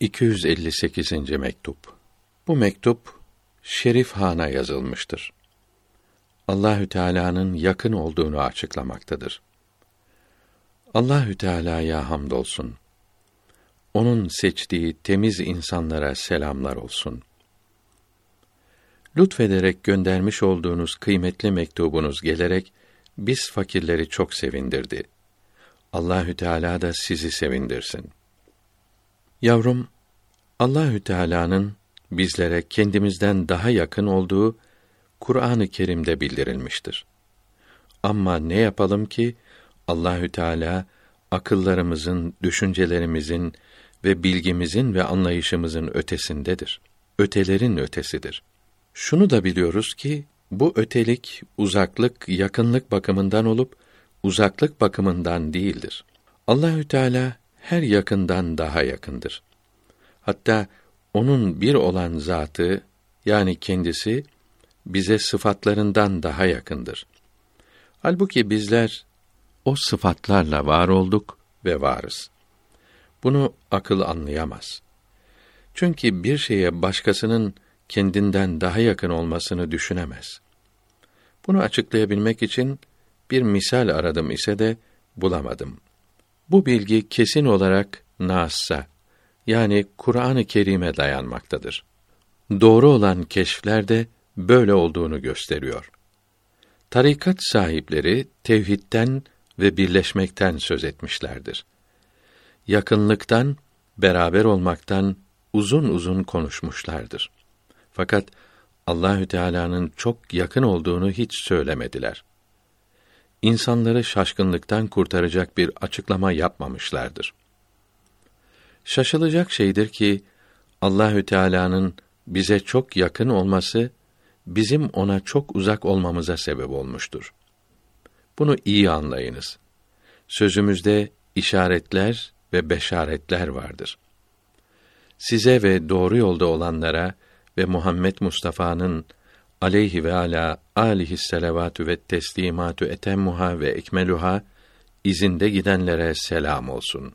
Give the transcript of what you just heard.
258. mektup. Bu mektup Şerif Han'a yazılmıştır. Allahü Teala'nın yakın olduğunu açıklamaktadır. Allahü Teala'ya hamdolsun. Onun seçtiği temiz insanlara selamlar olsun. Lütfederek göndermiş olduğunuz kıymetli mektubunuz gelerek biz fakirleri çok sevindirdi. Allahü Teala da sizi sevindirsin. Yavrum, Allahü Teala'nın bizlere kendimizden daha yakın olduğu Kur'an-ı Kerim'de bildirilmiştir. Ama ne yapalım ki Allahü Teala akıllarımızın, düşüncelerimizin ve bilgimizin ve anlayışımızın ötesindedir. Ötelerin ötesidir. Şunu da biliyoruz ki bu ötelik uzaklık, yakınlık bakımından olup uzaklık bakımından değildir. Allahü Teala her yakından daha yakındır. Hatta onun bir olan zatı yani kendisi bize sıfatlarından daha yakındır. Halbuki bizler o sıfatlarla var olduk ve varız. Bunu akıl anlayamaz. Çünkü bir şeye başkasının kendinden daha yakın olmasını düşünemez. Bunu açıklayabilmek için bir misal aradım ise de bulamadım. Bu bilgi kesin olarak Nas'a yani Kur'an-ı Kerim'e dayanmaktadır. Doğru olan keşfler de böyle olduğunu gösteriyor. Tarikat sahipleri tevhidten ve birleşmekten söz etmişlerdir. Yakınlıktan, beraber olmaktan uzun uzun konuşmuşlardır. Fakat Allahü Teala'nın çok yakın olduğunu hiç söylemediler insanları şaşkınlıktan kurtaracak bir açıklama yapmamışlardır. Şaşılacak şeydir ki Allahü Teala'nın bize çok yakın olması bizim ona çok uzak olmamıza sebep olmuştur. Bunu iyi anlayınız. Sözümüzde işaretler ve beşaretler vardır. Size ve doğru yolda olanlara ve Muhammed Mustafa'nın aleyhi ve ala alihi selavatü ve teslimatü etemmuha ve ekmeluha izinde gidenlere selam olsun.